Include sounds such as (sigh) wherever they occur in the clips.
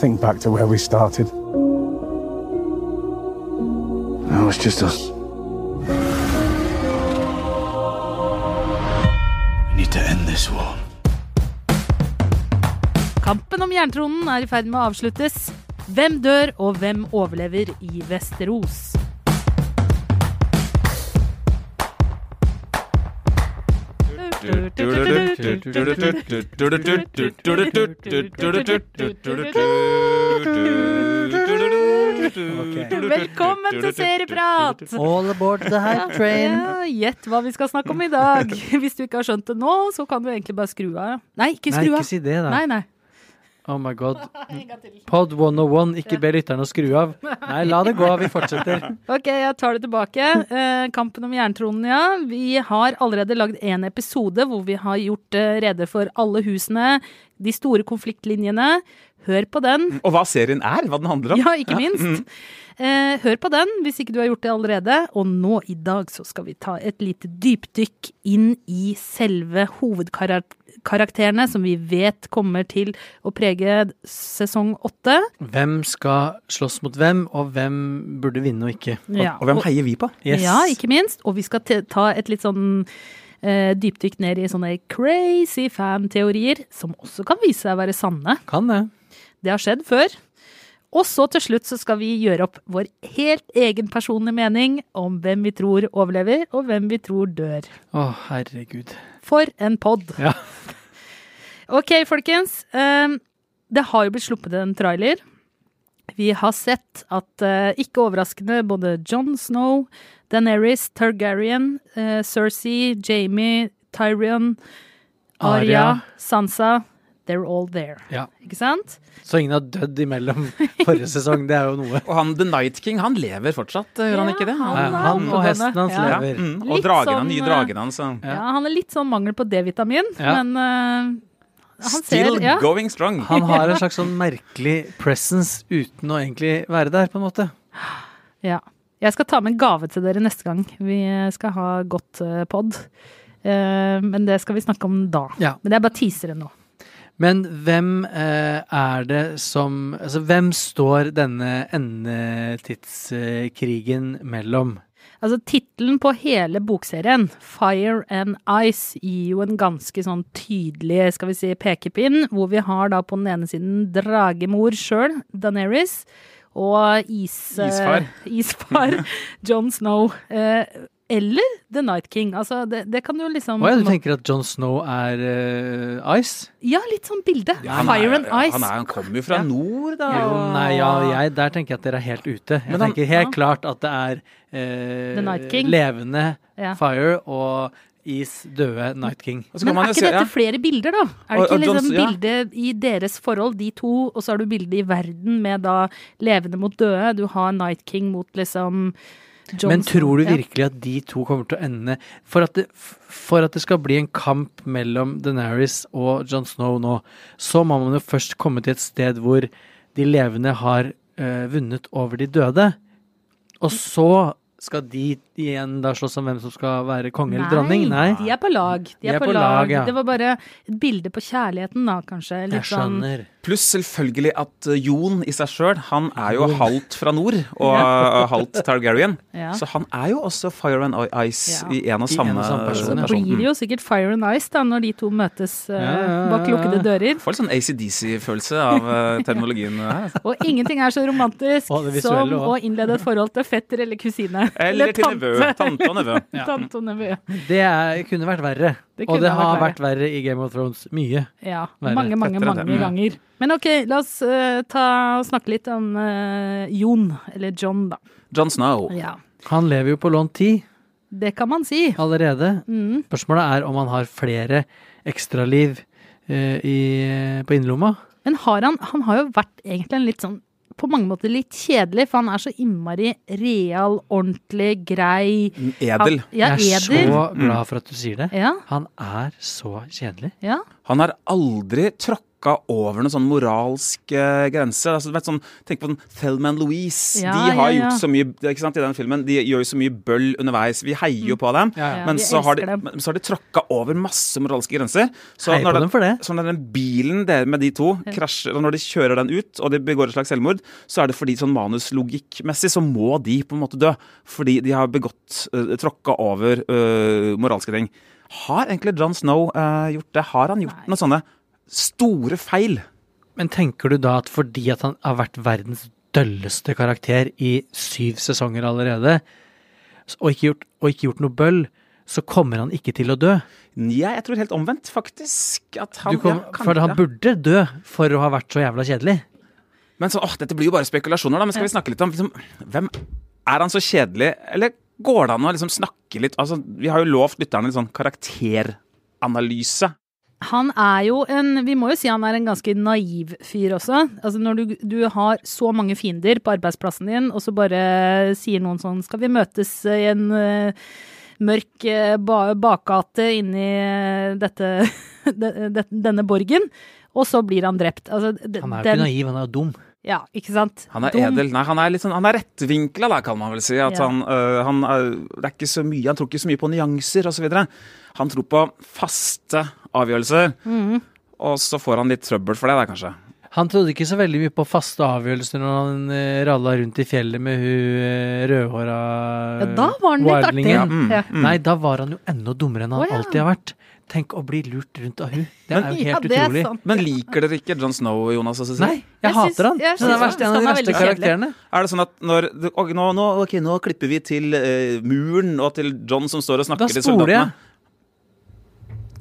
think back to where we started. No, it's just us. We need to end this war. Kampen om jerntronen er i ferd med å avsluttes. Hvem dør, og hvem overlever i Vesteros? Velkommen til Serieprat! All aboard the hype train. Ja, Gjett hva vi skal snakke om i dag. Hvis du ikke har skjønt det nå, så kan du egentlig bare skru av. Nei, ikke skru av. Nei, ikke si det, da. Nei, nei. Oh my god. Pod 101, ikke be lytterne å skru av. Nei, la det gå, vi fortsetter. Ok, jeg tar det tilbake. Eh, kampen om jerntronen, ja. Vi har allerede lagd en episode hvor vi har gjort eh, rede for alle husene, de store konfliktlinjene. Hør på den. (laughs) Og hva serien er, hva den handler om. Ja, ikke minst. Eh, hør på den hvis ikke du har gjort det allerede. Og nå i dag så skal vi ta et lite dypdykk inn i selve hovedkarakterene som vi vet kommer til å prege sesong åtte. Hvem skal slåss mot hvem, og hvem burde vinne og ikke? Ja, Og hvem heier vi på? Yes. Ja, ikke minst. Og vi skal ta et litt sånn eh, dypdykk ned i sånne crazy fan-teorier, som også kan vise seg å være sanne. Kan det. Det har skjedd før. Og så til slutt så skal vi gjøre opp vår helt egen personlige mening om hvem vi tror overlever, og hvem vi tror dør. Å, herregud. For en pod! Ja. (laughs) Ok, folkens. ehm, det har jo blitt sluppet en trailer. Vi har sett at, eh, ikke overraskende, både John Snow, Daenerys, Targaryen, uh, Cersei, Jamie, Tyrion, Arya. Sansa They're all there. Ja. Ikke sant? Så ingen har dødd imellom (laughs) forrige sesong, det er jo noe. Og han The Night King, han lever fortsatt, gjør han ikke det? han- er han og hesten hans Ja. ja. lever. mm. Og dragene, sånn, nye eh, dragene hans. så- Ja. han er litt sånn mangel på D-vitamin, Ja. men uh, han Still ser ja. going strong. Han har en (laughs) slags sånn merkelig presence uten å egentlig være der, på en måte. Ja. Jeg skal ta med en gave til dere neste gang vi skal ha godt pod. Eh, men det skal vi snakke om da. Ja. Men det er bare teasere nå. Men hvem eh, er det som Altså, hvem står denne endetidskrigen mellom? Altså Tittelen på hele bokserien, Fire and Ice, gir jo en ganske sånn tydelig skal vi si, pekepinn, hvor vi har da på den ene siden dragemor sjøl, Daenerys, og is, eh, Isfar. (laughs) isfar John Snow. Eh, eller The Night King. Altså, det, det kan jo liksom Å ja, du tenker at John Snow er uh, Ice? Ja, litt sånn bilde. Ja, Fire er- and Ice. Han, er, han kommer jo fra Ja. nord, da. Jo, nei, ja, jeg, der tenker jeg at dere er helt ute. Jeg Men han- tenker helt Ja. klart at det er uh, The Night King. levende Ja. Fire og is døde Night King. Men er ikke dette ja. flere bilder, da? Er det ikke liksom ja. bilde i deres forhold, de to, og så har du bilde i verden med da levende mot døde? Du har Night King mot liksom Jon Men tror du virkelig at de to kommer til å ende? For at det, for at det skal bli en kamp mellom Daenerys og Jon Snow nå, så må man jo først komme til et sted hvor de levende har uh, vunnet over de døde. Og så skal de igjen da slåss om hvem som skal være konge eller dronning? Nei. de er på lag. De er, på, lag. ja. Det var bare et bilde på kjærligheten, da, kanskje. Litt Jeg sånn skjønner. Pluss selvfølgelig at uh, Jon i seg sjøl, han er jo halvt fra nord og (laughs) uh, halvt Targaryen. Ja. Så han er jo også Fire and Ice Ja. i en og samme, en og samme person. Så blir det jo sikkert Fire and Ice da, når de to møtes eh, Ja, bak lukkede dører. Får litt sånn ACDC-følelse av uh, (laughs) terminologien her. Og ingenting er så romantisk Og som å innlede et forhold til fetter eller kusine. Eller til nevø. Tante og nevø. Tante og nevø. Det er, kunne vært verre. Det og det ha har vært vært verre i Game of Thrones. Mye. Ja, verre. mange, mange, mange det. ganger. Men ok, la oss uh, ta, snakke litt om uh, Jon, eller John, da. John Snow. Ja, Han lever jo på lånt tid det kan man si. allerede. Mm. Spørsmålet er om han har flere ekstraliv uh, i- på innerlomma. Men har han, han har jo vært egentlig en litt sånn på mange måter litt kjedelig, for han er så innmari real, ordentlig, grei. Edel. Han, ja, Jeg er edel. så glad for at du sier det. Ja, Han er så kjedelig. ja. Han har aldri tråkka tråkka over noen sånn moralske grenser. Altså, vet, sånn, tenk på sånn Thelma and Louise. Ja, de har ja, ja. gjort så mye ikke sant, i den filmen. De gjør jo så mye bøll underveis. Vi heier jo på dem. Ja, ja. Ja, Men så har, de, men så har de tråkka over masse moralske grenser. Så Heier på når, dem for det. så når den bilen der med de to krasjer, og når de kjører den ut, og de begår et slags selvmord, så er det fordi sånn manuslogikkmessig så må de på en måte dø. Fordi de har begått, uh, tråkka over uh, moralske ting. Har egentlig John Snow uh, gjort det? Har han gjort noe sånne store feil? Men tenker du da at fordi at han har vært verdens dølleste karakter i syv sesonger allerede, og ikke gjort, og ikke gjort noe bøll, så kommer han ikke til å dø? Ja, jeg tror helt omvendt, faktisk. At han, kom, ja, for han burde dø for å ha vært så jævla kjedelig. Men så, åh, dette blir jo bare spekulasjoner, da. Men skal vi snakke litt om liksom, hvem Er han så kjedelig, eller går det an å liksom snakke litt Altså, vi har jo lovt lytterne litt sånn karakteranalyse. Han er jo en Vi må jo si han er en ganske naiv fyr også. Altså når du, du har så mange fiender på arbeidsplassen din, og så bare sier noen sånn Skal vi møtes i en uh, mørk uh, bakgate inni eh, dette (laughs) de- de- denne borgen? Og så blir han drept. Altså, Han er jo den- ikke naiv, han er jo dum. Ja, ikke sant? Han er Dum. edel. Nei, han er litt sånn Han er rettvinkla, kan man vel si. At Ja. han, øh, han er, Det er ikke så mye Han tror ikke så mye på nyanser, osv. Han tror på faste avgjørelser. Mm. Og så får han litt trøbbel for det, da, kanskje. Han trodde ikke så veldig mye på faste avgjørelser når han uh, ralla rundt i fjellet med hun uh, rødhåra Ja, da var han litt artig. Ja, mm, mm. Nei, da var han jo enda dummere enn han oh, ja. alltid har vært. Tenk å bli lurt rundt av hun. Det er jo helt ja, er utrolig. sant. Men liker dere ikke John Snow, Jonas og Cecilie? Nei, jeg, Jeg hater han. jeg Så det er verste, en av han de er verste veldig kjedelig. Er det sånn at når og, nå, nå, ok, nå klipper vi til uh, muren og til John som står og snakker til spoler jeg.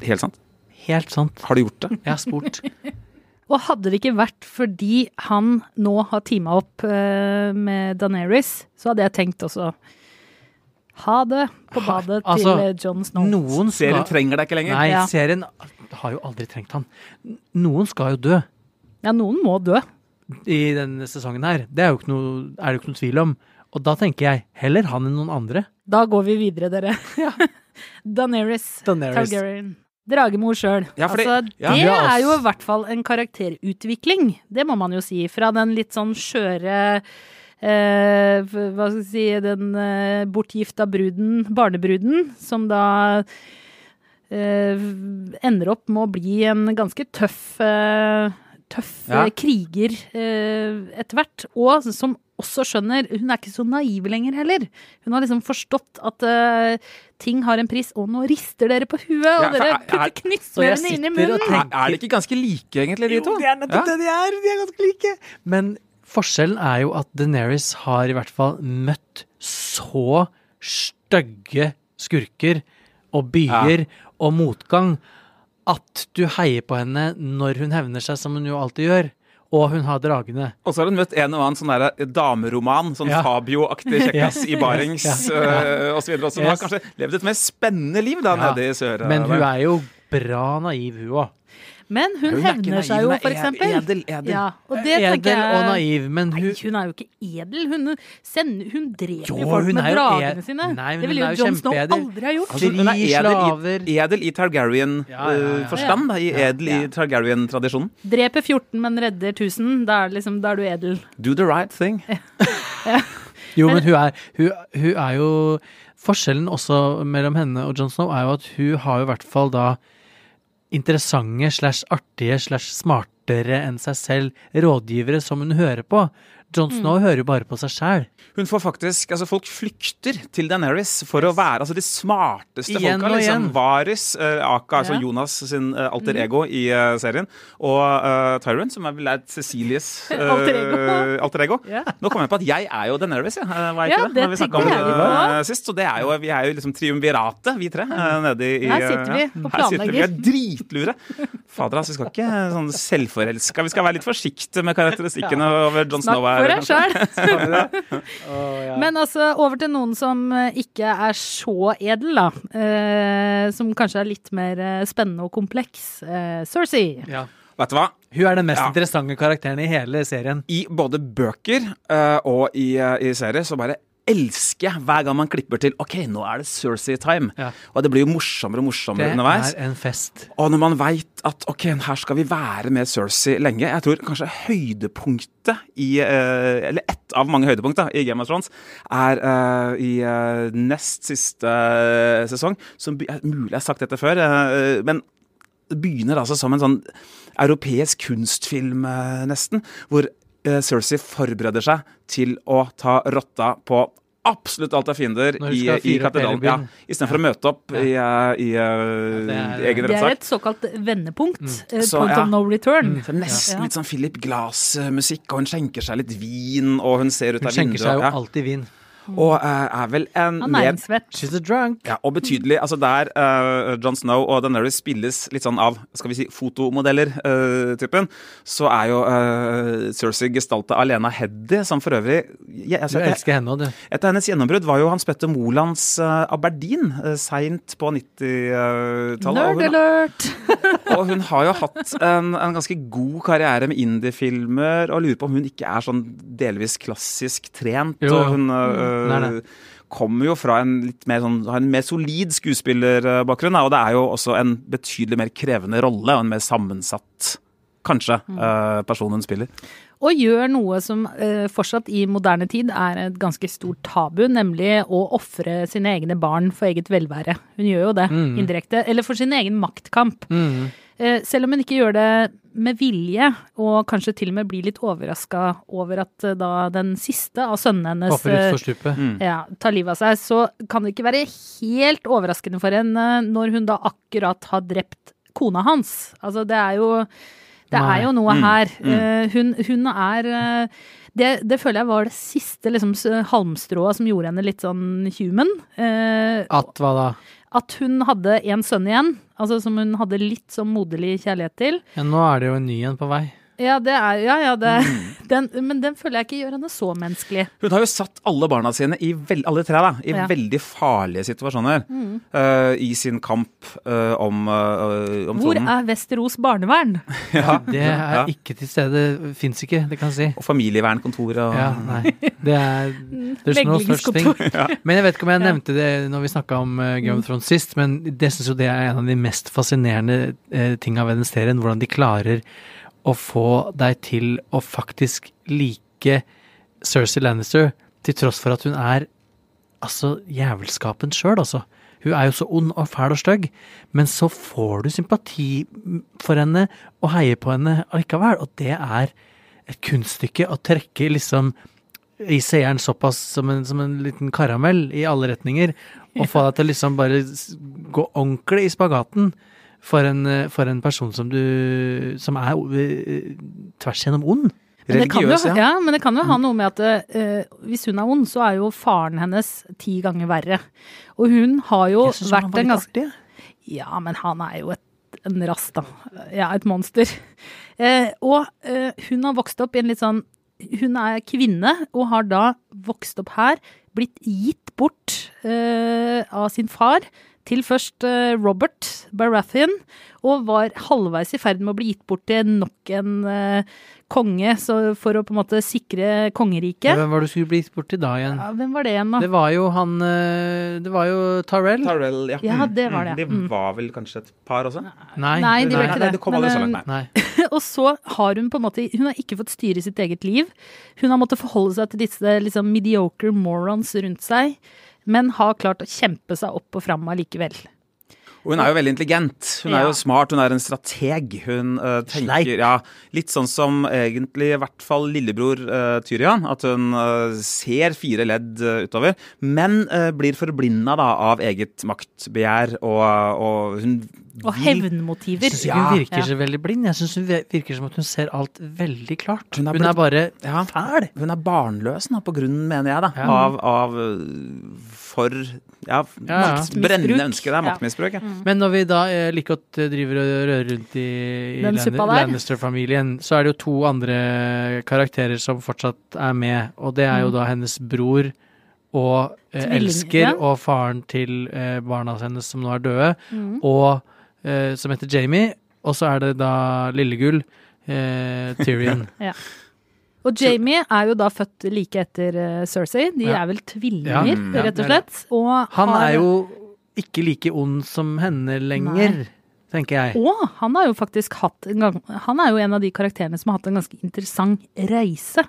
Helt sant? Helt sant. Har du gjort det? Jeg har spurt. (laughs) Og hadde det ikke vært fordi han nå har teama opp uh, med Daenerys, så hadde jeg tenkt også ha det på badet Altså, til eh, John Snow. Noen Serien trenger deg ikke lenger. Nei, Ja. serien har jo aldri trengt han. Noen skal jo dø Ja, noen må dø. i denne sesongen her. Det er, jo ikke noe, er det jo ikke noe tvil om. Og da tenker jeg heller han enn noen andre. Da går vi videre, dere. (laughs) Daenerys, Daenerys. Targaryen. Dragemor sjøl. Ja, altså, ja. det Ja, er jo i hvert fall en karakterutvikling. Det må man jo si. Fra den litt sånn skjøre eh, Hva skal jeg si Den eh, bortgifta bruden, barnebruden, som da eh, ender opp med å bli en ganske tøff eh, Tøff Ja. eh, kriger eh, etter hvert. Og som også skjønner Hun er ikke så naiv lenger heller. Hun har liksom forstått at eh, ting har en pris, og nå rister dere på huet, og Ja, dere er- er- putter og knyttnevene inn i munnen. tenker- Er, er de ikke ganske like, egentlig, de to? det er nettopp det de er! De er ganske like. Men forskjellen er jo at Deneris har i hvert fall møtt så stygge skurker og byer og motgang at du heier på henne når hun hevner seg, som hun jo alltid gjør. Og hun har dragene. Og så har hun møtt en og annen sånn der dameroman, sånn Ja. Fabio-aktig (laughs) kjekkas i barings Ja. øh, og så så hun har kanskje levd et mer spennende liv da, Ja. nede i sør. Men hun er jo bra naiv, hun òg. Men hun, Hun er hevner seg jo, for eksempel. Edel, edel. Ja, og det Edel jeg og naiv, men Nei, hun hun er jo ikke edel. Hun, sender, hun dreper Jo, folk hun med dragene ed- sine. Nei, det ville jo jo John Snow aldri ha gjort. Altså, hun er edel i, edel i Targaryen-forstand, Ja, ja, ja. forstand, da, i edel i Ja. Targaryen-tradisjonen. Dreper 14, men redder 1000. Da er, liksom, da er du edel. Do the right thing. (laughs) Jo, men hun er, hun, hun er jo Forskjellen også mellom henne og Jon Snow er jo at hun har jo i hvert fall da interessante slash artige slash smartere enn seg selv rådgivere som hun hører på. Jon Snow hører jo bare på seg sjæl. Hun får faktisk, altså Folk flykter til Daenerys for å være altså de smarteste Igjen folka. og liksom igjen. Varys, uh, aka, altså Jonas sin uh, alter ego i uh, serien, og uh, Tyrone, som er vel er Cecilies (laughs) Alter ego. (laughs) alter ego. Ja. Nå kom jeg på at jeg er jo Daenerys, ja. Var jeg Ja, ikke det? det Når vi tenker om jeg det sist. Så det er jo, vi er jo liksom triumviratet, vi tre, eh, nede i Her sitter vi på (laughs) og sitter vi, vi er dritlure. Fader, altså, vi skal ikke sånn selvforelska. Vi skal være litt forsiktige med karakteristikkene over John Snow her. For deg sjøl. Men altså, over til noen som eh, ikke er så edel, da. Eh, som kanskje er litt mer eh, spennende og kompleks. Eh, Cersei. Ja. Vet du hva? Hun er den mest Ja. interessante karakteren i hele serien. i både bøker uh, og i, uh, i serie så bare elsker jeg hver gang man klipper til OK, nå er det Cersei-time. Ja. Og det blir jo morsommere og morsommere Det underveis. er en fest. Og når man veit at ok, her skal vi være med Cersei lenge Jeg tror kanskje høydepunktet i eh, Eller ett av mange høydepunkt da, i Game of Thrones er uh, i uh, nest siste uh, sesong. Som mulig jeg har sagt dette før, men det begynner altså som en sånn europeisk kunstfilm, nesten. Hvor Cersei forbereder seg til å ta rotta på absolutt alt av fiender i, i katedralen. Ja, Istedenfor ja. å møte opp i, i, i ja, det er- egen Det er et såkalt vendepunkt. eh, Så, point ja. of no return. Så nesten Ja. litt sånn Philip Glass-musikk, og hun skjenker seg litt vin, og hun ser ut Hun av skjenker seg jo ja. alltid vin. Og eh, er vel en næringsvett. She's a drunk. ja, og betydelig. Altså der uh, John Snow og Daenerys spilles litt sånn av skal vi si, fotomodeller-typen, så er jo uh, Cersei gestalta av Lena Heddy, som for øvrig jeg, Du altså, elsker henne òg, du. Et av hennes gjennombrudd var jo Hans Petter Molands uh, Aberdeen uh, seint på 90-tallet. og Nerd alert! (laughs) og hun har jo hatt en, en ganske god karriere med indiefilmer, og lurer på om hun ikke er sånn delvis klassisk trent. Jo, og hun Hun øh, det. kommer jo fra en litt mer sånn, har en mer solid skuespillerbakgrunn, og det er jo også en betydelig mer krevende rolle, og en mer sammensatt, kanskje, mm. person hun spiller. Og gjør noe som eh, fortsatt i moderne tid er et ganske stort tabu, nemlig å ofre sine egne barn for eget velvære. Hun gjør jo det indirekte. Eller for sin egen maktkamp. Mm. Eh, selv om hun ikke gjør det med vilje, og kanskje til og med blir litt overraska over at eh, da den siste av sønnene hennes Hopper eh, stupet. ja, tar livet av seg, så kan det ikke være helt overraskende for henne når hun da akkurat har drept kona hans. Altså, det er jo det Nei. er jo noe Mm, her. Eh, hun, hun er det, det føler jeg var det siste liksom, halmstrået som gjorde henne litt sånn human. Eh, At hva da? At hun hadde en sønn igjen, altså som hun hadde litt sånn moderlig kjærlighet til. Ja, nå er det jo en ny en på vei. Ja, det er Ja, ja, det Mm. (laughs) den, Men den føler jeg ikke gjør henne så menneskelig. Hun har jo satt alle barna sine, i veld, alle tre, da, i Ja. veldig farlige situasjoner øh, i sin kamp uh, om, uh, om Hvor tronen. er Vesterås barnevern? (laughs) Ja, Det er ja. ikke til stede. Fins ikke, det kan jeg si. Og familievernkontoret og Ja, nei. Det er det er noe thing. ting. Men jeg vet ikke om jeg nevnte det når vi snakka om uh, Game of Thrones sist, men det syns jo det er en av de mest fascinerende uh, tinga ved den serien. Hvordan de klarer å få deg til å faktisk like Cersei Lannister, til tross for at hun er altså jævelskapen sjøl, altså. Hun er jo så ond og fæl og stygg, men så får du sympati for henne og heier på henne allikevel, og det er et kunststykke å trekke liksom i seeren såpass som en, som en liten karamell i alle retninger, og få deg til å liksom bare gå ordentlig i spagaten for en, eh, for en person som du Som er eh, tvers gjennom ond. Kan jo, Religiøs, ja. men det kan jo ha noe med at uh, hvis hun er ond, så er jo faren hennes ti ganger verre. Og hun har jo vært en ganske. Ja, men han er jo et, en rast, da. Ja, et monster. Uh, (laughs) og uh, hun har vokst opp i en litt sånn Hun er kvinne og har da vokst opp her, blitt gitt bort av sin far til først eh, Robert Baratheon, og var halvveis i ferd med å bli gitt bort til nok en eh, konge så for å på en måte sikre kongeriket. Hvem var det du skulle bli gitt bort til da igjen? Ja, hvem var det igjen, da? Det var jo han eh, Det var jo Tarell. Tarell, ja. Ja, det var det. De Mm. var vel kanskje et par også? Nei, Nei, de var ikke ikke nei, det. det kom alle aldri så langt, nei. Nei. (laughs) Og så har hun på en måte Hun har ikke fått styre sitt eget liv. Hun har måttet forholde seg til disse liksom, mediocre morons rundt seg, men har klart å kjempe seg opp og fram allikevel. Og hun er jo veldig intelligent. Hun er jo smart, hun er en strateg. Hun uh, tenker Sleip. ja, Litt sånn som egentlig i hvert fall lillebror uh, Tyrion. At hun uh, ser fire ledd utover, men blir forblinda da av eget maktbegjær, og, og hun Og hevnmotiver. Jeg syns ikke hun Ja. virker så veldig blind. Jeg syns hun virker som at hun ser alt veldig klart. Hun Hun er er, bare Ja. fæl. Hun er barnløs nå, på grunn, mener jeg, da, Ja. av, av for ja, Ja, ja. brennende ønske. Det er maktmisbruk. Ja. Men når vi da eh, like godt eh, driver og rører rundt i, i. Lannister-familien, så er det jo to andre karakterer som fortsatt er med, og det er jo Mm. da hennes bror og eh, elsker og faren til eh, barna hennes som nå er døde, Mm. og eh, som heter Jamie, og så er det da Lillegull, eh, Tyrion. (laughs) Ja. Og Jamie er jo da født like etter uh, Cersei. De Ja. er vel tvillinger, mm, ja, rett og slett. Og Han har- er jo ikke like ond som henne lenger, Nei. tenker jeg. Og han har jo faktisk hatt en gang Han er jo en av de karakterene som har hatt en ganske interessant reise.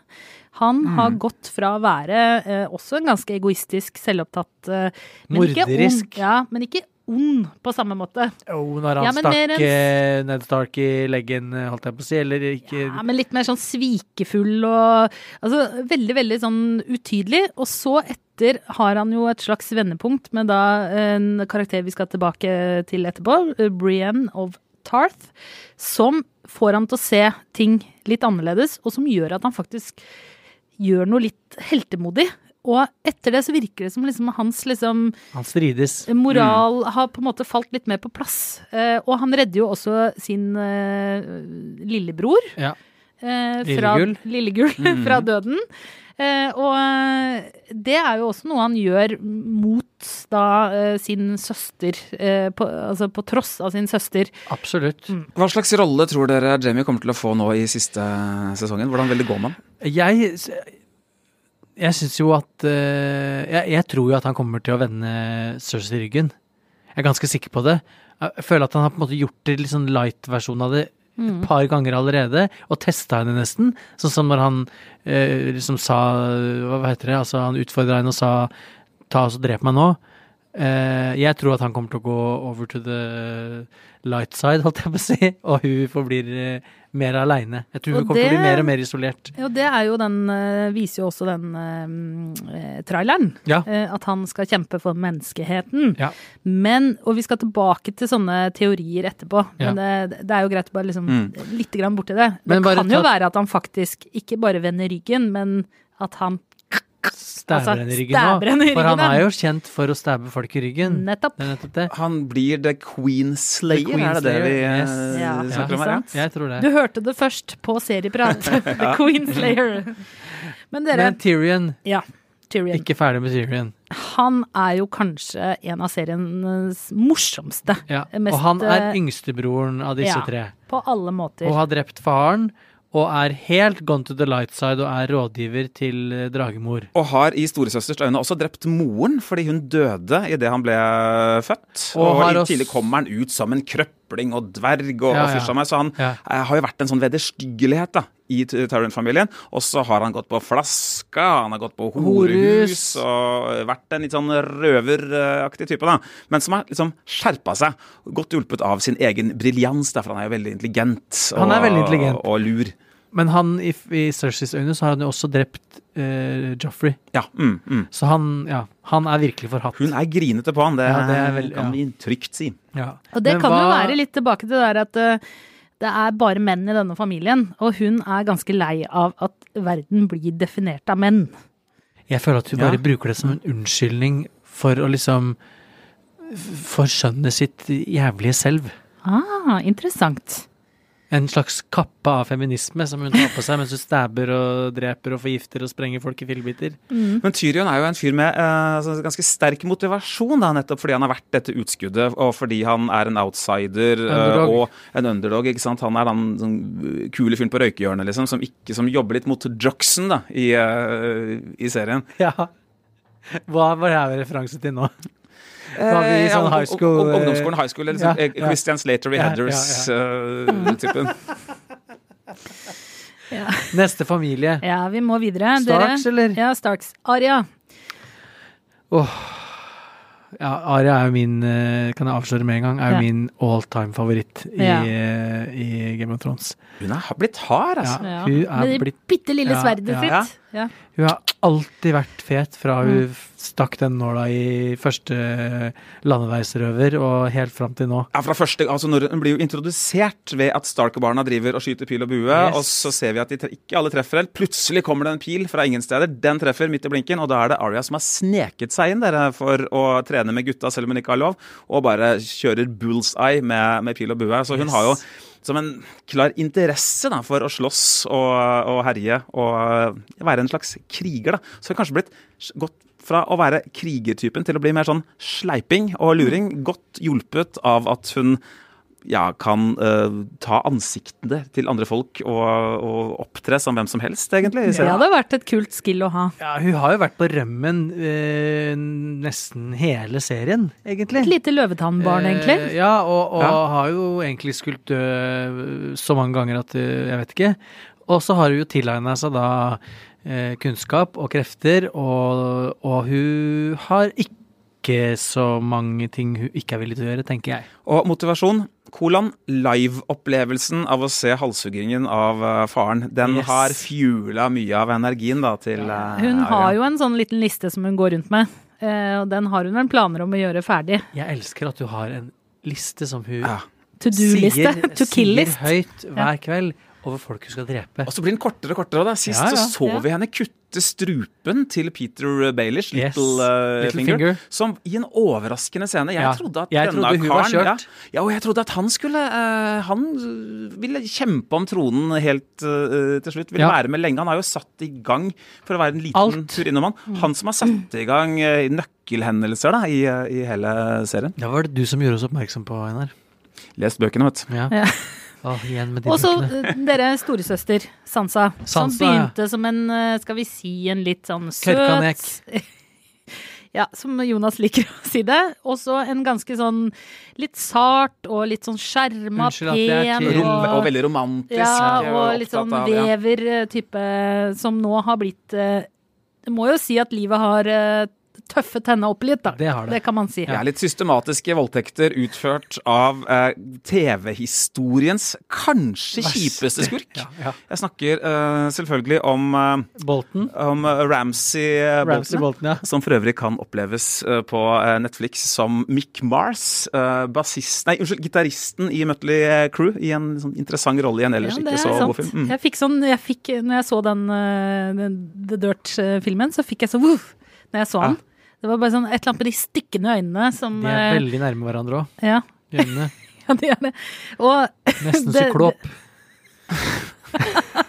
Han Mm. har gått fra å være eh, også en ganske egoistisk, selvopptatt eh, men ikke Morderisk. ond, ja, men ikke ond på samme måte. Oh, når han Ja, stakk en- eh, Ned Stark i leggen, eh, holdt jeg på å si, eller ikke Ja, men litt mer sånn svikefull og Altså veldig, veldig sånn utydelig. Og så etter har han jo et slags vendepunkt med da en karakter vi skal tilbake til etterpå, eh, Brienne of Tarth, som får han til å se ting litt annerledes, og som gjør at han faktisk gjør noe litt heltemodig. Og etter det så virker det som liksom hans liksom Han strides. moral har på en måte falt litt mer på plass. Eh, og han redder jo også sin eh, lillebror Ja. eh, fra, Lillegull. Lillegull (laughs) fra døden. Eh, og eh, det er jo også noe han gjør mot da eh, sin søster, eh, på, altså på tross av sin søster. Absolutt. Mm. Hva slags rolle tror dere Jamie kommer til å få nå i siste sesongen? Hvordan vil det gå med ham? Jeg jeg syns jo at eh, jeg, jeg tror jo at han kommer til å vende Cersei ryggen. Jeg er ganske sikker på det. Jeg føler at han har på en måte gjort det litt sånn light-versjon av det et par ganger allerede, og testa henne nesten. Sånn som når han eh, liksom sa Hva heter det? Altså, han utfordra henne og sa ta og drep meg nå. Eh, jeg tror at han kommer til å gå over to the light side, holdt jeg på å si, og hun forblir uh, mer aleine. Jeg tror Og hun kommer til å bli mer og mer isolert. Ja, det er jo den, eh, viser jo også den eh, traileren. Ja. Eh, at han skal kjempe for menneskeheten. Ja. Men, og vi skal tilbake til sånne teorier etterpå, Ja. men det, det er jo greit å bare liksom Mm. litt grann borti det. Det kan jo være at han faktisk ikke bare vender ryggen, men at han Stabber Altså, henne i ryggen nå. For han er jo kjent for å stabbe folk i ryggen. nettopp Det er nettopp det. Han blir The Queen Slayer, The Queen er det det vi Slayer, eh, yes. Ja, snakker om ikke her? sant? Ja? Jeg tror det. Du hørte det først på Serieprat. (laughs) The Queen Slayer. Men dere, Men Tyrion, ja, Tyrion. ikke ferdig med Tyrion. Han er jo kanskje en av seriens morsomste. Ja. Mest, Og han er eh, yngstebroren av disse ja. tre. På alle måter. Og har drept faren. Og er helt gone to the light side og er rådgiver til eh, dragemor. Og har i storesøsters øyne også drept moren fordi hun døde idet han ble født. Og Og, også- kommer han ut som en krøpling og dverg og, Ja, og ja. fysj av meg, så han Ja. eh, har jo vært en sånn vederstyggelighet da, i T- Tyrant-familien. Og så har han gått på flaska, han har gått på horehus og vært en litt sånn røveraktig type, da. Men som har liksom skjerpa seg. Godt hjulpet av sin egen briljans, for han er jo veldig intelligent og, Han er veldig intelligent. og lur. Men han, i, i Cerseys øyne, så har han jo også drept uh, Joffrey. Ja, mm, mm. Så han, ja, han er virkelig forhatt. Hun er grinete på han, det, Ja, det er vel- kan ja. vi trygt si. Ja. Og det Men kan jo være litt tilbake til det der at uh, det er bare menn i denne familien, og hun er ganske lei av at verden blir definert av menn. Jeg føler at hun Ja. bare bruker det som en unnskyldning for å liksom forskjønne sitt jævlige selv. Ah, interessant. En slags kappe av feminisme som hun tar på seg mens hun stabber og dreper og forgifter og sprenger folk i fillebiter. Men Tyrion er jo en fyr med altså, ganske sterk motivasjon, da, nettopp fordi han har vært dette utskuddet, og fordi han er en outsider uh, og en underdog. ikke sant? Han er den sånn, kule fyren på røykehjørnet, liksom, som, ikke, som jobber litt mot da, i, uh, i serien. Ja. Hva var det her referanse til nå? Var vi Eh, sånn high school, og- eh, Ungdomsskolen high school, eller liksom, ja, ja. Christian Slater i Ja, ja, Headers-typen. (laughs) (laughs) Neste familie. Ja, vi må videre. Starks, Dere, eller? Ja, Starks. Aria. Ja, Aria er jo min, kan jeg avsløre med en gang, er jo Ja. min all time favoritt i, Ja. i Game of Thrones. Hun er blitt hard, altså. Ja. Ja. Hun er Med det blitt- bitte lille sverdet ja. sitt. Ja. Hun har alltid vært fet fra hun Mm. stakk den nåla i første landeveisrøver og helt fram til nå. Ja, fra første, altså når Hun blir jo introdusert ved at Starker-barna driver og skyter pil og bue. Yes. Og så ser vi at de tre, ikke alle treffer helt. Plutselig kommer det en pil fra ingen steder. Den treffer midt i blinken, og da er det Arya som har sneket seg inn dere, for å trene med gutta selv om hun ikke har lov, og bare kjører bullseye med, med pil og bue. Så hun Yes. har jo som en klar interesse da, for å slåss og, og herje og eh, være en slags kriger. da. Så hun har kanskje blitt gått fra å være krigertypen til å bli mer sånn sleiping og luring. Godt hjulpet av at hun ja, kan uh, ta ansiktene til andre folk og, og opptre som hvem som helst, egentlig. Ja. Det hadde vært et kult skill å ha. Ja, hun har jo vært på rømmen uh, nesten hele serien, egentlig. Et lite løvetannbarn, Eh, egentlig. ja, og, og Ja. har jo egentlig skult dø så mange ganger at jeg vet ikke. Og så har hun jo tilegna seg da kunnskap og krefter, og, og hun har ikke så mange ting hun ikke er villig til å gjøre, tenker jeg. Og motivasjon, kolon, live-opplevelsen av å se halshuggingen av eh, faren, den Yes. har fuela mye av energien da til ja. Hun Arya. har jo en sånn liten liste som hun går rundt med, eh, og den har hun vel planer om å gjøre ferdig. Jeg elsker at du har en liste som hun Ja. To do-liste. To kill-list. sier høyt hver kveld over folk hun skal drepe. Og så blir den kortere og kortere. Da. Sist Ja, ja. så så Ja. vi henne kutte strupen til Peter Baelish, Yes. Little, eh, Little Finger, Finger. som i en overraskende scene. Jeg Ja, trodde at jeg denne trodde hun karen ja, kjørt. ja, og jeg trodde at han skulle uh, Han ville kjempe om tronen helt uh, til slutt. Ville Ja. være med lenge. Han har jo satt i gang, for å være en liten Alt. tur innom han, han som har satt i gang eh, nøkkelhendelser da, i, i hele serien. Det var det du som gjorde oss oppmerksom på, Einar. Lest bøkene, vet du. Ja. De Og så eh, dere storesøster, Sansa, som Sansa, som begynte som en, eh, skal vi si, en litt sånn søt Kørkanek. (laughs) Ja, som Jonas liker å si det. Og så en ganske sånn litt sart og litt sånn skjerma, er pen og, og veldig romantisk. Ja, og litt sånn av, ja. vever-type som nå har blitt eh, Det må jo si at livet har eh, tøffet henne opp litt, da. Det har det. kan man si. Ja, litt systematiske voldtekter utført av eh, TV-historiens kanskje Verste. kjipeste skurk. Ja, ja. Jeg snakker eh, selvfølgelig om, eh, Bolten. om Ramsay eh, Ramsay Bolton. Bolton, ja. Som for øvrig kan oppleves eh, på eh, Netflix som Mick Mars, bassist Nei, unnskyld, gitaristen i Mutley Crew, i en sånn interessant rolle i en ellers Ja, ikke er så sant. god film. Mm. Jeg fikk sånn, jeg fikk, når jeg så den, den The Dirt-filmen, så fikk jeg så voff når jeg så den. Det var bare sånn et eller annet med de stikkende øynene som De er eh, veldig nærme hverandre òg. Ja, Øynene. (laughs) ja de er det. Og (laughs) Nesten Det- syklop. (laughs)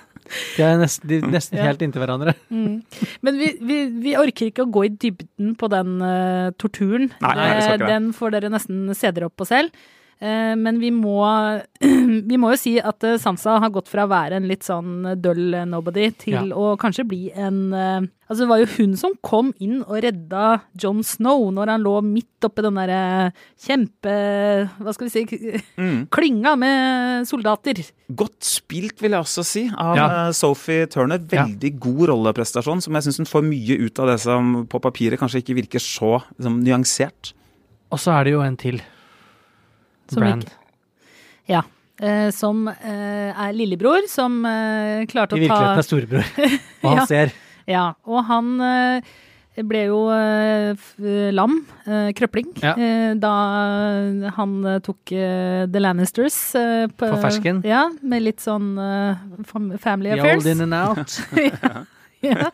De er nesten, de, nesten Ja. helt inntil hverandre. Men vi, vi, vi orker ikke å gå i dybden på den uh, torturen. Nei, nei, det skal ikke det. den får dere nesten se dere opp på selv. Eh, men vi må, (clears throat) vi må jo si at eh, Sansa har gått fra å være en litt sånn døll nobody til Ja. å kanskje bli en eh, Altså, det var jo hun som kom inn og redda John Snow når han lå midt oppi den derre kjempe Hva skal vi si (laughs) Mm. klynga med soldater. Godt spilt, vil jeg også si, av Ja. eh, Sophie Turner. Veldig god rolleprestasjon, som jeg syns hun får mye ut av det som på papiret kanskje ikke virker så liksom, nyansert. Og så er det jo en til. Som Bran. ikke- Ja. Uh, som uh, er lillebror, som uh, klarte å ta I virkeligheten er storebror. (laughs) Og han Ja. ser. Ja, og han ble jo f- lam, eh, krøpling, Ja. eh, da han tok The Lannisters på, På fersken. Ja, med litt sånn fam family The affairs. old in and out. (laughs) ja,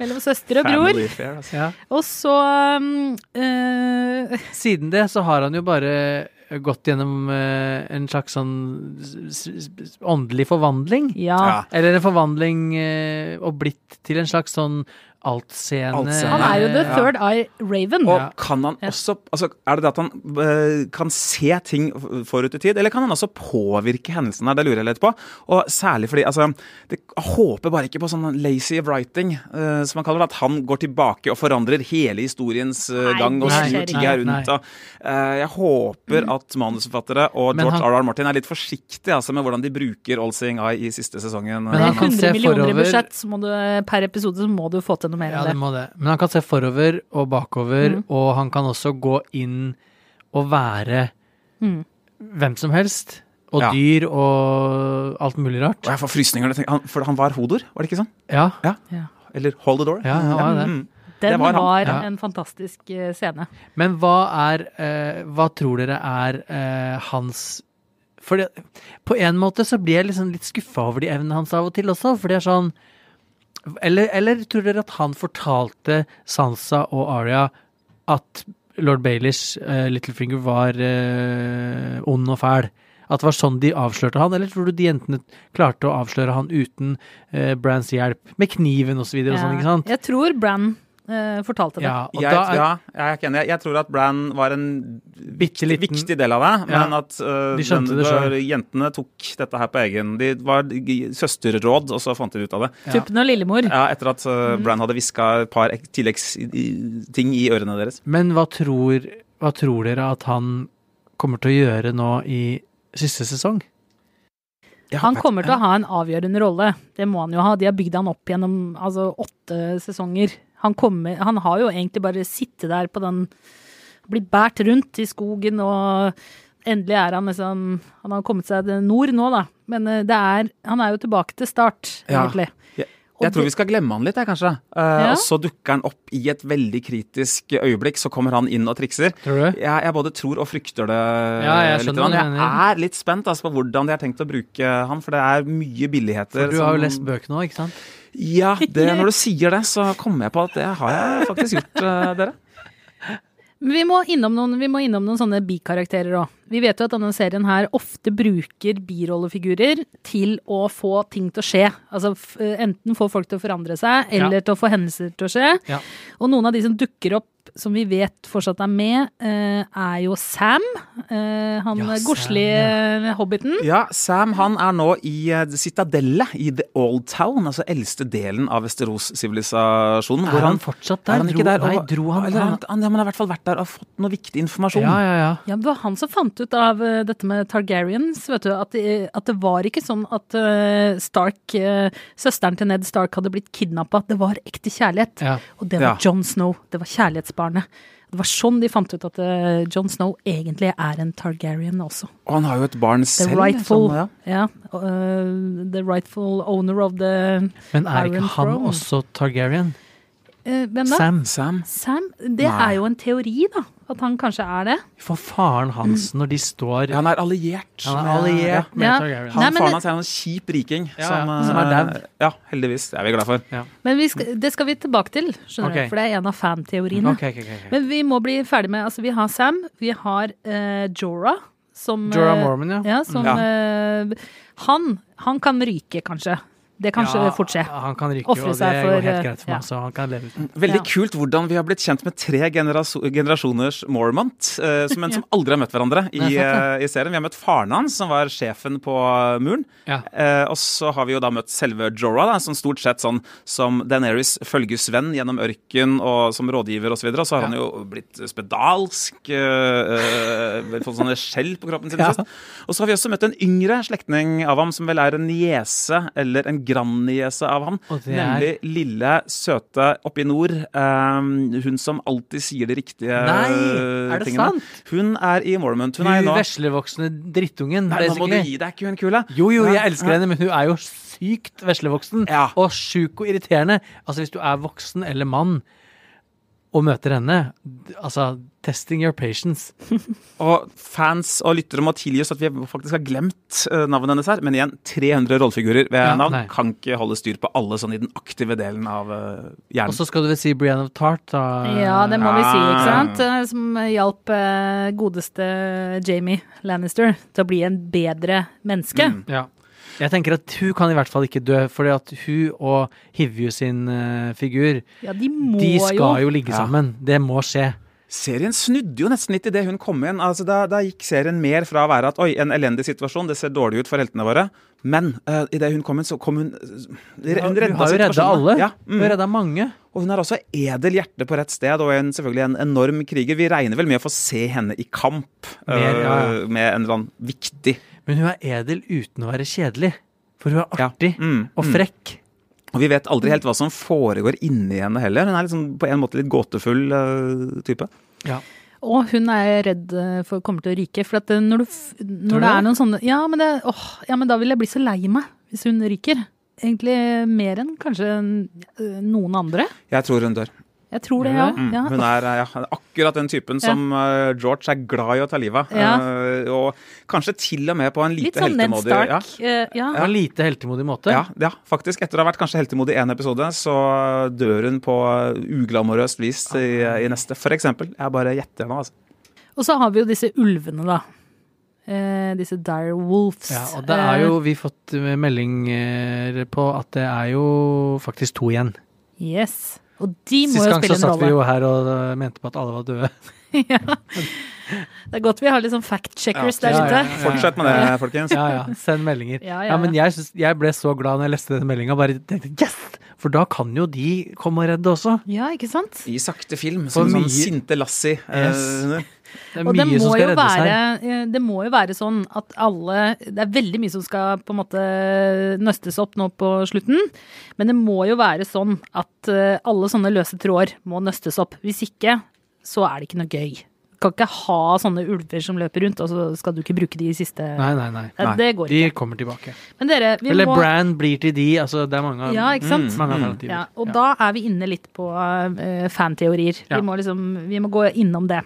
mellom søster og bror. Affair, altså. Ja. Og så um, eh, Siden det så har han jo bare gått gjennom eh, en slags sånn åndelig forvandling. ja. Ja. Eller en forvandling eh, og blitt til en slags sånn altseende alt Han er jo The Ja. Third Eye Raven. Og kan han også altså, Er det det at han eh, kan se ting forut i tid, eller kan han også påvirke hendelsene her? Det lurer jeg litt på. Og særlig fordi altså, det, Jeg håper bare ikke på sånn lazy writing, eh, som man kaller det. At han går tilbake og forandrer hele historiens Nei, gang og det snur tida rundt. Og, eh, jeg håper at manusforfattere og Men George R.R. Martin er litt forsiktige altså, med hvordan de bruker All Seeing Eye i siste sesongen. Men Med han 100 millioner i budsjett så må du, per episode så må du få til noe mer Ja, enn det det. må det. Men han kan se forover og bakover, Mm. og han kan også gå inn og være Mm. hvem som helst. Og Ja. dyr og alt mulig rart. Og jeg får frysninger. når jeg tenker- han- For han var Hodor, var det ikke sånn? Ja, Eller Hold the Door. Ja, han var det. Mm. Den Det var var. Ja. en fantastisk eh, scene. Men hva er eh, Hva tror dere er eh, hans For det, på en måte så blir jeg liksom litt skuffa over de evnene hans av og til også, for det er sånn eller, eller tror dere at han fortalte Sansa og Arya at lord Baelish, uh, Littlefinger, var uh, ond og fæl? At det var sånn de avslørte han, eller tror du de jentene klarte å avsløre han uten uh, Brans hjelp? Med kniven og så videre og sånn, ikke sant? Jeg tror Bran eh, fortalte det. Ja, og Jeg, da er, ja, jeg er ikke enig. Jeg, tror at Bran var en Bitte liten- viktig del av det, Ja. men at uh, De skjønte det jentene tok dette her på egen De var søsterråd, og så fant de ut av det. Tuppen og Lillemor. Ja, Etter at uh, Mm. Bran hadde hviska et par tilleggsting i ørene deres. men hva tror, hva tror dere at han kommer til å gjøre nå i siste sesong? Han kommer til å ha en avgjørende rolle. Det må han jo ha. De har bygd han opp gjennom altså, åtte sesonger. Han, kommer, han har jo egentlig bare sittet der på den Blitt båret rundt i skogen, og endelig er han liksom Han har kommet seg til nord nå, da. Men eh, det er Han er jo tilbake til start, Ja. egentlig. Jeg, jeg tror vi skal glemme han litt, jeg, kanskje. Uh, Ja. Og så dukker han opp i et veldig kritisk øyeblikk. Så kommer han inn og trikser. Tror du? Jeg, jeg både tror og frykter det. Ja, jeg litt. skjønner hva du Jeg er litt spent altså, på hvordan de har tenkt å bruke han, for det er mye billigheter. For du har jo som- lest bøkene òg, ikke sant? Ja, det, (laughs) når du sier det, så kommer jeg på at det har jeg faktisk gjort, eh, dere. Men vi må noen, vi må innom noen sånne bikarakterer òg. Vi vet jo at denne serien her ofte bruker birollefigurer til å få ting til å skje. Altså f enten få folk til å forandre seg, eller til å få hendelser til å skje. Ja. Og noen av de som dukker opp som vi vet fortsatt er med, eh, er jo Sam. Eh, han Ja, godslige ja. hobbiten. Ja, Sam han er nå i eh, Citadellet, i The Old Town, altså eldste delen av Vesterås-sivilisasjonen. Er han fortsatt der? Er han ikke Dro- der? nei, dro han- Eller, han, han- han, ja, men har i hvert fall vært der og fått noe viktig informasjon. Ja, ja, ja. Ja, det var han som fant ut av eh, dette med Targaryens, vet du. At, det- at det var ikke sånn at eh, Stark, eh, søsteren til Ned Stark, hadde blitt kidnappa. Det var ekte kjærlighet. Ja. Og det var Ja. John Snow. Det var kjærlighetsbarnet. Det var sånn de fant ut at uh, John Snow egentlig er en Targaryen også. Og han har jo et barn The selv. rightful, sånn, ja. ja, uh, the rightful owner of the Men er Iron ikke han Throne. også Targaryen? Eh, Hvem da? Sam. Sam. Sam? Det Nei. er jo en teori, da. At han kanskje er det. For faren hans, når de står han er alliert. Han er alliert ja. med Ja. Targaryen. Han Nei, faren hans er en kjip riking Ja, som, ja, som er eh. Ja, heldigvis. Det er vi glad for. Men vi skal, det skal vi tilbake til, skjønner okay. du. For det er en av fanteoriene. Okay, okay, ok, ok. Men vi må bli ferdig med Altså, vi har Sam, vi har uh, Jorah, som Jorah Mormon, ja. Ja, som Ja. eh, Han, han kan ryke, kanskje. Det kan Ja, fort skje. Han kan ryke, Offre og det seg går helt eh, greit for ja. meg, så han kan leve uten. Veldig Ja. kult hvordan vi har blitt kjent med tre generasjoners Mormont, uh, som, men (laughs) som aldri har møtt hverandre i, uh, i serien. Vi har møtt faren hans, som var sjefen på muren. Ja. Eh, og så har vi jo da møtt selve Jorah, da, som stort sett sånn som Daenerys følgesvenn gjennom ørken og som rådgiver osv. Og, så og så har han jo blitt spedalsk, fått sånne skjell på kroppen sin. Ja. Og så har vi også møtt en yngre slektning av ham, som vel er en niese eller en grandniese av ham. Er- Nemlig lille, søte oppe i nord. eh, hun som alltid sier de riktige Nei, eh, er det tingene. sant? Hun er i Mormont. Hun er Hun nå veslevoksne drittungen, Nei, nå må du gi deg, er ikke hun kul. Jo, jo, jeg elsker henne, men hun er jo sykt veslevoksen. Ja. Og sjuk og irriterende. Altså, hvis du er voksen eller mann og møter henne, altså Testing your patience. (laughs) Og fans og lyttere må tilgi oss at vi faktisk har glemt eh, navnet hennes her. Men igjen, 300 rollefigurer ved Ja, navn nei. kan ikke holde styr på alle sånn i den aktive delen av hjernen. Og så skal du vel si Brienne of Tart, da. Ja, det må vi si, ikke sant? Eh, Som hjalp eh, godeste Jamie Lannister til å bli en bedre menneske. Mm. Ja. Jeg tenker at hun kan i hvert fall ikke dø, fordi at hun og Hivju sin uh, figur, Ja, de må de skal jo ligge Ja. sammen. Det må skje. Serien snudde jo nesten litt idet hun kom inn. Altså, da, da gikk serien mer fra å være at oi, en elendig situasjon, det ser dårlig ut for heltene våre. Men uh, idet hun kom inn, så kom hun uh, Hun redda har jo redda alle. Ja, Hun mm. har redda mange. Og hun har også edel hjerte på rett sted, og en, selvfølgelig en enorm kriger. Vi regner vel med å få se henne i kamp Mer, ja, ja. eh, med en eller annen viktig Men hun er edel uten å være kjedelig. For hun er Ja. artig Mm, og mm. frekk. Og vi vet aldri helt hva som foregår inni henne heller. Hun er liksom på en måte litt gåtefull uh, type. Ja. Og hun er redd for for kommer til å ryke. For at eh, når, du, når det er noen sånne ja men, det, åh, ja, men da vil jeg bli så lei meg hvis hun ryker. Egentlig mer enn kanskje eh, noen andre. Jeg tror hun dør. Jeg tror det, ja. Mm. ja. Hun er ja, akkurat den typen som eh, George er glad i å ta livet av. Ja. Eh, og kanskje til og med på en Litt lite sånn Ned heltemodig Stark. ja. eh, ja. En lite heltemodig måte. Ja, ja, faktisk. Etter å ha vært kanskje heltemodig i én episode, så dør hun på uglamorøst vis i, i neste, for eksempel. Jeg bare gjetter nå, altså. Og så har vi jo disse ulvene, da. Eh, disse dire wolves. Ja, og det er jo vi har fått meldinger på at det er jo faktisk to igjen. Yes. Og de må Sist jo gang så spille en satt vi jo her og øh, mente på at alle var døde. (laughs) (laughs) Det er godt vi har litt sånn fact-checkers der Ja, ute. ja, ja. Fortsett med det, folkens. Ja, ja. Send meldinger. Ja, Ja, ja, men jeg, synes, jeg ble så glad når jeg leste den meldinga. Bare tenkte yes! For da kan jo de komme og redde også. Ja, ikke sant? I sakte film, For som sånn mye- sinte Lassie. Yes. Eh, Det er mye det som skal reddes være, her. eh, det må jo være sånn at alle Det er veldig mye som skal på en måte nøstes opp nå på slutten. Men det må jo være sånn at eh, alle sånne løse tråder må nøstes opp. Hvis ikke, så er det ikke noe gøy. Du kan ikke ha sånne ulver som løper rundt, og så skal du ikke bruke de siste Nei, nei, nei. nei. Det går De ikke. kommer tilbake. Men dere, vi Eller må Bran blir til de. Altså, det er mange, Ja, ikke sant? Mm, mange alternativer. Ja, og da er vi inne litt på uh, fanteorier. Ja. Vi, må liksom, vi må gå innom det.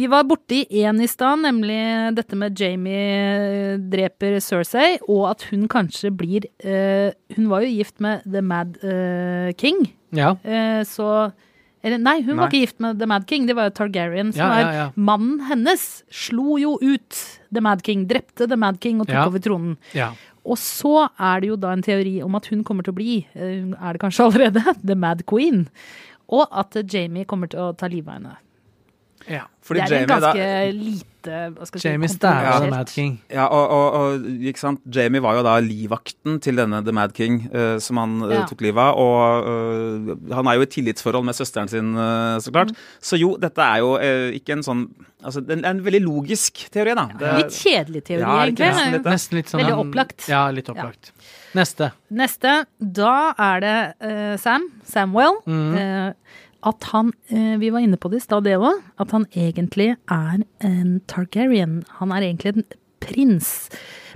Vi var borti én i stad, nemlig dette med Jamie dreper Cersei, og at hun kanskje blir uh, Hun var jo gift med The Mad uh, King, Ja. Uh, så eller nei, hun var ikke gift med The Mad King, det var Targaryen. Som Ja, ja, ja, ja. mannen hennes. Slo jo ut The Mad King, drepte The Mad King og tok over tronen. ja. Og så er det jo da en teori om at hun kommer til å bli, eh, er det kanskje allerede, (laughs) The Mad Queen. Og at Jamie kommer til å ta livet av henne. det er en ganske da- ganske skal jeg si, Jamie stabba. The Mad King. Ja, og, og, og ikke sant? Jamie var jo da livvakten til denne The Mad King, uh, som han eh, Ja. tok livet av. Og uh, han er jo i tillitsforhold med søsteren sin, eh, så Mm. klart. Så jo, dette er jo eh, ikke en sånn Altså, det er en veldig logisk teori, da. Det, Litt kjedelig teori, Ja, egentlig. nesten litt? Nesten litt sånn Veldig opplagt. Ja, litt opplagt. Neste. Neste, da er det eh, Sam, Samwell. Mm. At han, eh, vi var inne på det i stad det òg, at han egentlig er en Targaryen. Han er egentlig en prins.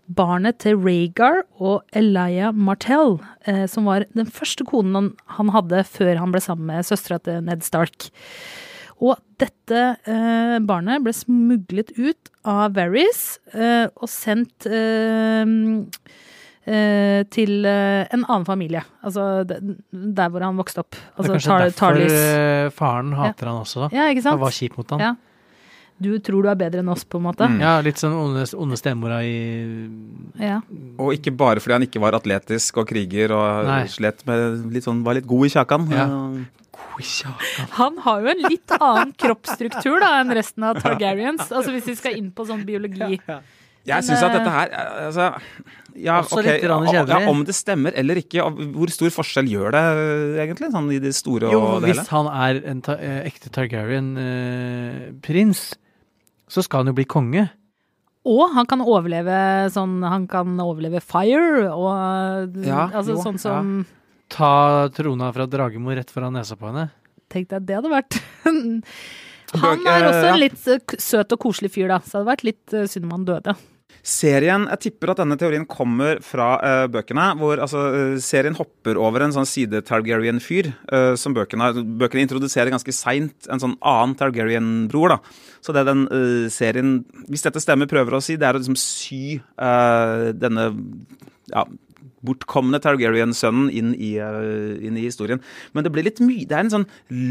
Barnet til Rhaegar og Elia Martell, eh, som var den første konen han, hadde før han ble sammen med søstera til Ned Stark. Og dette eh, barnet ble smuglet ut av Varys eh, og sendt eh, til eh, en annen familie. Altså der hvor han vokste opp. Det er Altså kanskje Tar derfor Tarlis. eh, faren hater han også. da. Ja, ikke sant? Han var kjip mot han. Ja. Du tror du er bedre enn oss, på en måte? Mm. Ja, litt sånn onde, onde stemora i Ja. og ikke bare fordi han ikke var atletisk og kriger og Nei. slet med litt sånn, var litt god i kjakan. Ja. Eh, Han har jo en litt annen kroppsstruktur da enn resten av Targaryens. Altså hvis vi skal inn på sånn biologi. Jeg syns at dette her eh, altså, ja, Også ok, litt ja, kjedelig. ja, Om det stemmer eller ikke, hvor stor forskjell gjør det eh, egentlig? Sånn i det store Jo, og det hvis hele? han er en ta eh, ekte Targaryen-prins, så skal han jo bli konge. Og han kan overleve sånn Han kan overleve fire og Ja, Altså jo, sånn som Ta trona fra Dragemor rett foran nesa på henne. Tenk deg, det hadde vært (laughs) Han er også eh, en litt eh, søt og koselig fyr, da. Så det hadde vært litt eh, synd om han døde. Serien, Jeg tipper at denne teorien kommer fra uh, bøkene. hvor altså, eh, Serien hopper over en sånn side-Targaryen-fyr. uh, som Bøkene bøkene introduserer ganske seint en sånn annen Targaryen-bror. da. Så det den uh, serien, hvis dette stemmer, prøver å si, det er å liksom sy denne ja, bortkomne Targaryen-sønnen inn, inn i historien. Men det blir litt mye Det er en sånn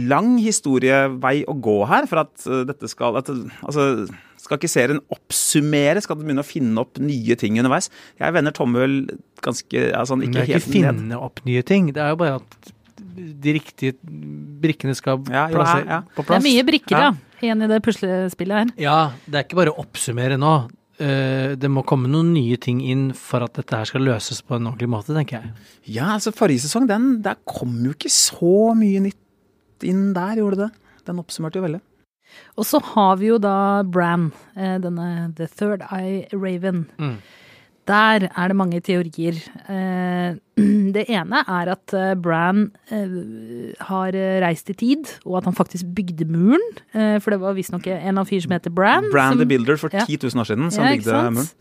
lang historievei å gå her for at dette skal at, Altså, skal ikke serien oppsummere? Skal den begynne å finne opp nye ting underveis? Jeg vender tommel ganske altså, ikke helt ned. ikke finne ned. opp nye ting. Det er jo bare at de riktige brikkene skal Ja, jo, plasser- ja, ja. på Det er mye brikker, Ja. igjen i det puslespillet her. Ja, det er ikke bare å oppsummere nå. Eh, det må komme noen nye ting inn for at dette her skal løses på en ordentlig måte, tenker jeg. Ja, altså Forrige sesong, den, der kom jo ikke så mye nytt inn der, gjorde det? Den oppsummerte jo veldig. Og så har vi jo da Bran, eh, denne The Third Eye Raven. Mm. Der er det mange teorier. Eh, (clears throat) Det ene er at eh, Bran har reist i tid, og at han faktisk bygde muren. For det var visstnok en av fire som heter Bran. Bran som, the Builder for ja. 10 000 år siden, som Ja, bygde muren.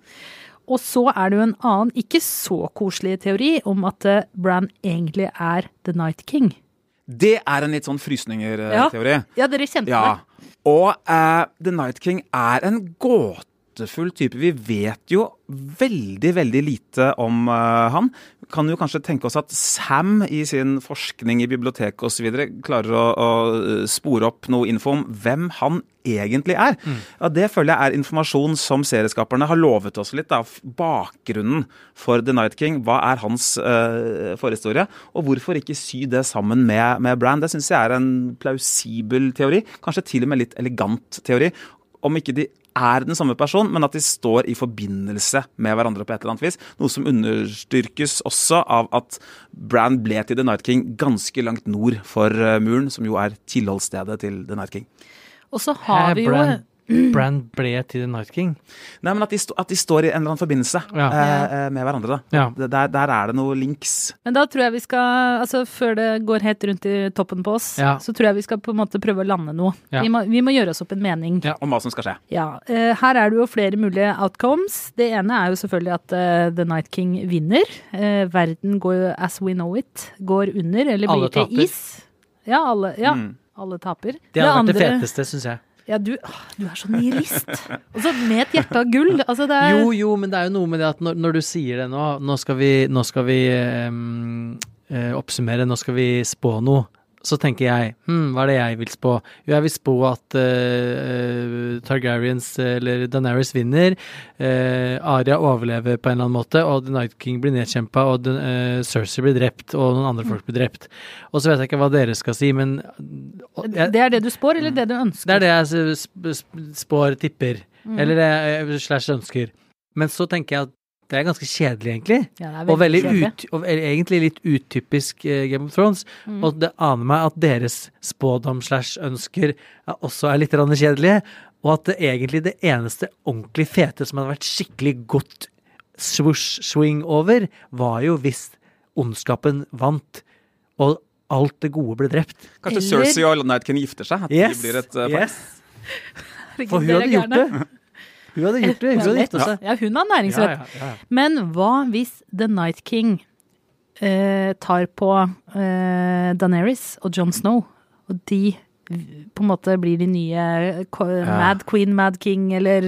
Og så er det jo en annen, ikke så koselig teori, om at Bran egentlig er The Night King. Det er en litt sånn frysninger-teori. Ja, dere kjente Ja. Og uh, The Night King er en gåte gåtefull type. Vi vet jo veldig, veldig lite om uh, han. Kan jo kanskje tenke oss at Sam i sin forskning i biblioteket osv. klarer å, å eh, spore opp noe info om hvem han egentlig er. Ja, det føler jeg er informasjon som serieskaperne har lovet oss litt. Da. Bakgrunnen for The Night King. Hva er hans uh, forhistorie? Og hvorfor ikke sy det sammen med, med Brand? Det syns jeg er en plausibel teori. Kanskje til og med litt elegant teori. Om ikke de er den samme person, men at de står i forbindelse med hverandre på et eller annet vis. Noe som understyrkes også av at Bran ble til The Night King ganske langt nord for eh, muren, som jo er tilholdsstedet til The Night King. Og så har vi jo Brand, Brand ble til The Night King. Nei, men at de, sto, at de står i en eller annen forbindelse Ja. eh, eh, med hverandre. da. Ja. Der, der er det noe links. Men da tror jeg vi skal, altså før det går helt rundt i toppen på oss, Ja. så tror jeg vi skal på en måte prøve å lande noe. Ja. Vi, må, vi må gjøre oss opp en mening. Ja. Om hva som skal skje. Ja, eh, her er det jo flere mulige outcomes. Det ene er jo selvfølgelig at uh, The Night King vinner. Eh, verden går as we know it, går under, eller blir til is. Ja, alle, ja, Mm. alle taper. Det hadde vært det andre- feteste, syns jeg. Ja, du, du er så nihilist. Og så med et hjerte av gull. Altså, det er Jo, jo, men det er jo noe med det at når, når du sier det nå Nå skal vi, nå skal vi um, oppsummere, nå skal vi spå noe. Så tenker jeg hm, hva er det jeg vil spå? Jo, jeg vil spå at uh, Targaryens eller Daenerys vinner. uh, Arya overlever på en eller annen måte, og The Night King blir nedkjempa, og den, eh, Cersei blir drept, og noen andre folk blir drept. Og så vet jeg ikke hva dere skal si, men jeg, det er det du spår, eller det du ønsker? det er det jeg sp- spår, tipper. Eller det jeg slash ønsker. Men så tenker jeg at det er ganske kjedelig, egentlig. Ja, det er Og veldig kjedelig. ut, og egentlig litt utypisk uh, Game of Thrones. Mm. Og det aner meg at deres spådom slash ønsker er også er litt kjedelige. Og at det egentlig det eneste ordentlig fete som hadde vært skikkelig godt swoosh swing over, var jo hvis ondskapen vant, og alt det gode ble drept. Kanskje Eller- Cersei og Night King gifter seg? At Yes! de blir et uh, par. yes. (laughs) Herregud, For hun hadde gjort det. Hun hadde gjort det. Hun hadde gifta seg. Ja, hun har Ja, næringsrett. ja, ja. Men hva hvis The Night King eh, tar på eh, Daenerys og Jon Snow, og de på en måte blir de nye Mad Queen, Mad King, eller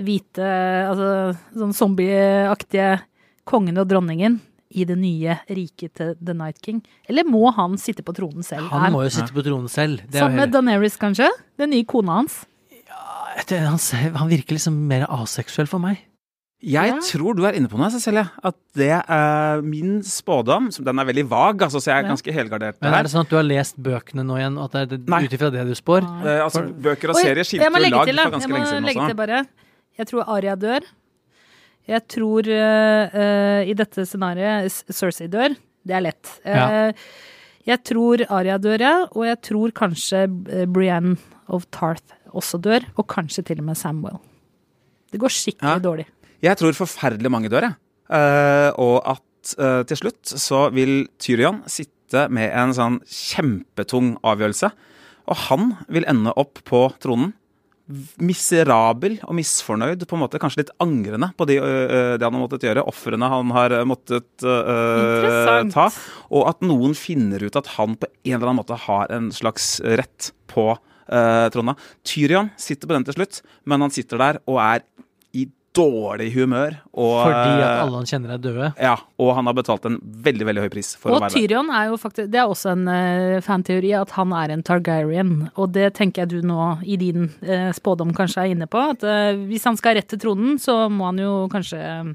hvite Altså sånn zombieaktige kongen og dronningen i det nye riket til The Night King? Eller må han sitte på tronen selv? Han her? må jo sitte på tronen selv. Det Sammen med Daenerys, kanskje? Den nye kona hans? Han, han virker liksom mer aseksuell for meg. Jeg Ja. tror du er inne på noe, Cecilie. At det er min spådom. som- Den er veldig vag, altså, så jeg er Ja. ganske helgardert Men er det sånn at du har lest bøkene nå igjen, og at det er ut ifra det du spår? Eh, altså, bøker og serier skilte jo lag til, for ganske Jeg må legge til bare. Jeg tror Aria dør. Jeg tror uh, i dette scenarioet Cersei dør. Det er lett. Ja. Eh, jeg tror Aria dør, ja. Og jeg tror kanskje eh, Brienne of Tarth også dør. Og kanskje til og med Samuel. Det går skikkelig Ja. dårlig. Jeg tror forferdelig mange dør, jeg. Uh, og at uh, til slutt så vil Tyrion sitte med en sånn kjempetung avgjørelse. Og han vil ende opp på tronen. Miserabel og misfornøyd, på en måte kanskje litt angrende på de, øh, det han har måttet gjøre, ofrene han har måttet ta. Og at noen finner ut at han på en eller annen måte har en slags rett på uh, trona. Tyrion sitter på den til slutt, men han sitter der og er i dårlig humør. Og, Fordi at øh, alle han kjenner er døde? Ja, og han har betalt en veldig veldig høy pris for å være der. Tyrion er jo faktisk Det er også en uh, fanteori at han er en Targaryen. Og det tenker jeg du nå i din uh, spådom kanskje er inne på. At uh, hvis han skal rett til tronen, så må han jo kanskje eh,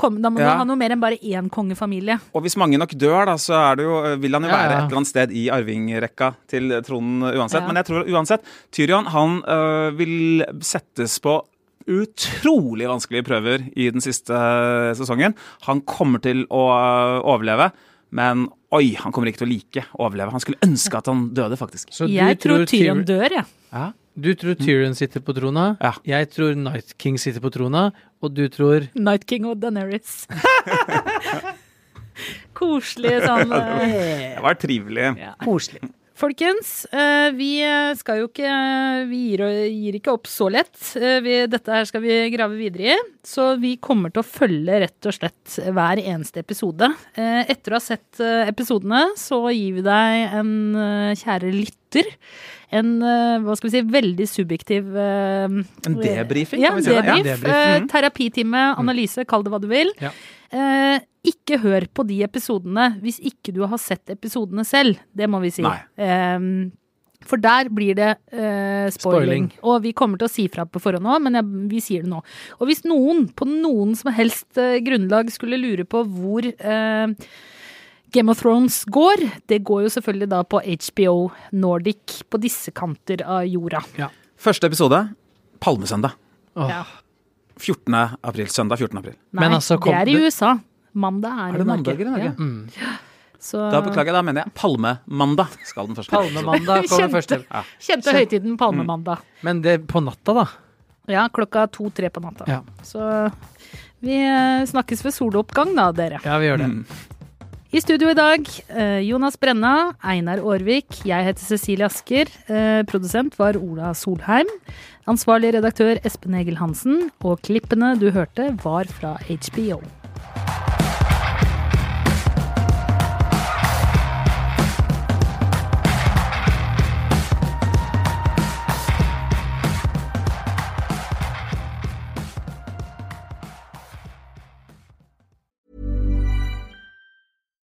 kom, Da må Ja. han ha noe mer enn bare én kongefamilie. Og hvis mange nok dør, da, så er det jo, vil han jo være ja. et eller annet sted i arvingrekka til tronen uansett. Ja. Men jeg tror uansett, Tyrion han øh, vil settes på utrolig vanskelige prøver i den siste øh, sesongen. Han kommer til å øh, overleve, men oi, han kommer ikke til å like å overleve. Han skulle ønske at han døde, faktisk. Så du Jeg tror Tyrion dør, jeg. Ja. Du tror Tyrion sitter på trona, Ja. jeg tror Night King sitter på trona, og du tror Night King og Daenerys. (laughs) Koselig sånn eh, Det var trivelig. ja. Koselig. Folkens, eh, vi skal jo ikke Vi gir, gir ikke opp så lett. Eh, Vi, dette her skal vi grave videre i. Så vi kommer til å følge rett og slett hver eneste episode. Eh, Etter å ha sett episodene, så gir vi deg en kjære lytter minutter. En eh, hva skal vi si, veldig subjektiv eh, En debrifing, Ja, kan vi si det? Ja. debrief. debrief, eh, mhm. terapitime, analyse, kall det hva du vil. Ja. Eh, ikke hør på de episodene hvis ikke du har sett episodene selv. Det må vi si. Eh, for der blir det eh, spoiling. Spoiling. Og vi kommer til å si fra på forhånd òg, men jeg, vi sier det nå. Og hvis noen på noen som helst eh, grunnlag skulle lure på hvor eh, Game of Thrones går, det går jo selvfølgelig da på HBO Nordic på disse kanter av jorda. Første episode Palmesøndag. Oh. Ja. 14. april. Søndag 14. april. Nei, Men altså, kom det er i USA. Mandag er, Er i det Norge. mandag i Norge? Ja. Mm. Så, Da beklager jeg, da mener jeg Palmemandag skal den første. Palmemandag kommer Kjente. første. Ja. Kjente høytiden Palmemandag. Men det på natta, da. Ja, klokka to-tre på natta. Ja. Så vi eh, snakkes ved soloppgang da, dere. Ja, vi gjør det. Mm. I studio i dag, eh, Jonas Brenna, Einar Aarvik, jeg heter Cecilie Asker. Eh, produsent var Ola Solheim. Ansvarlig redaktør Espen Egil Hansen. Og klippene du hørte, var fra HBO.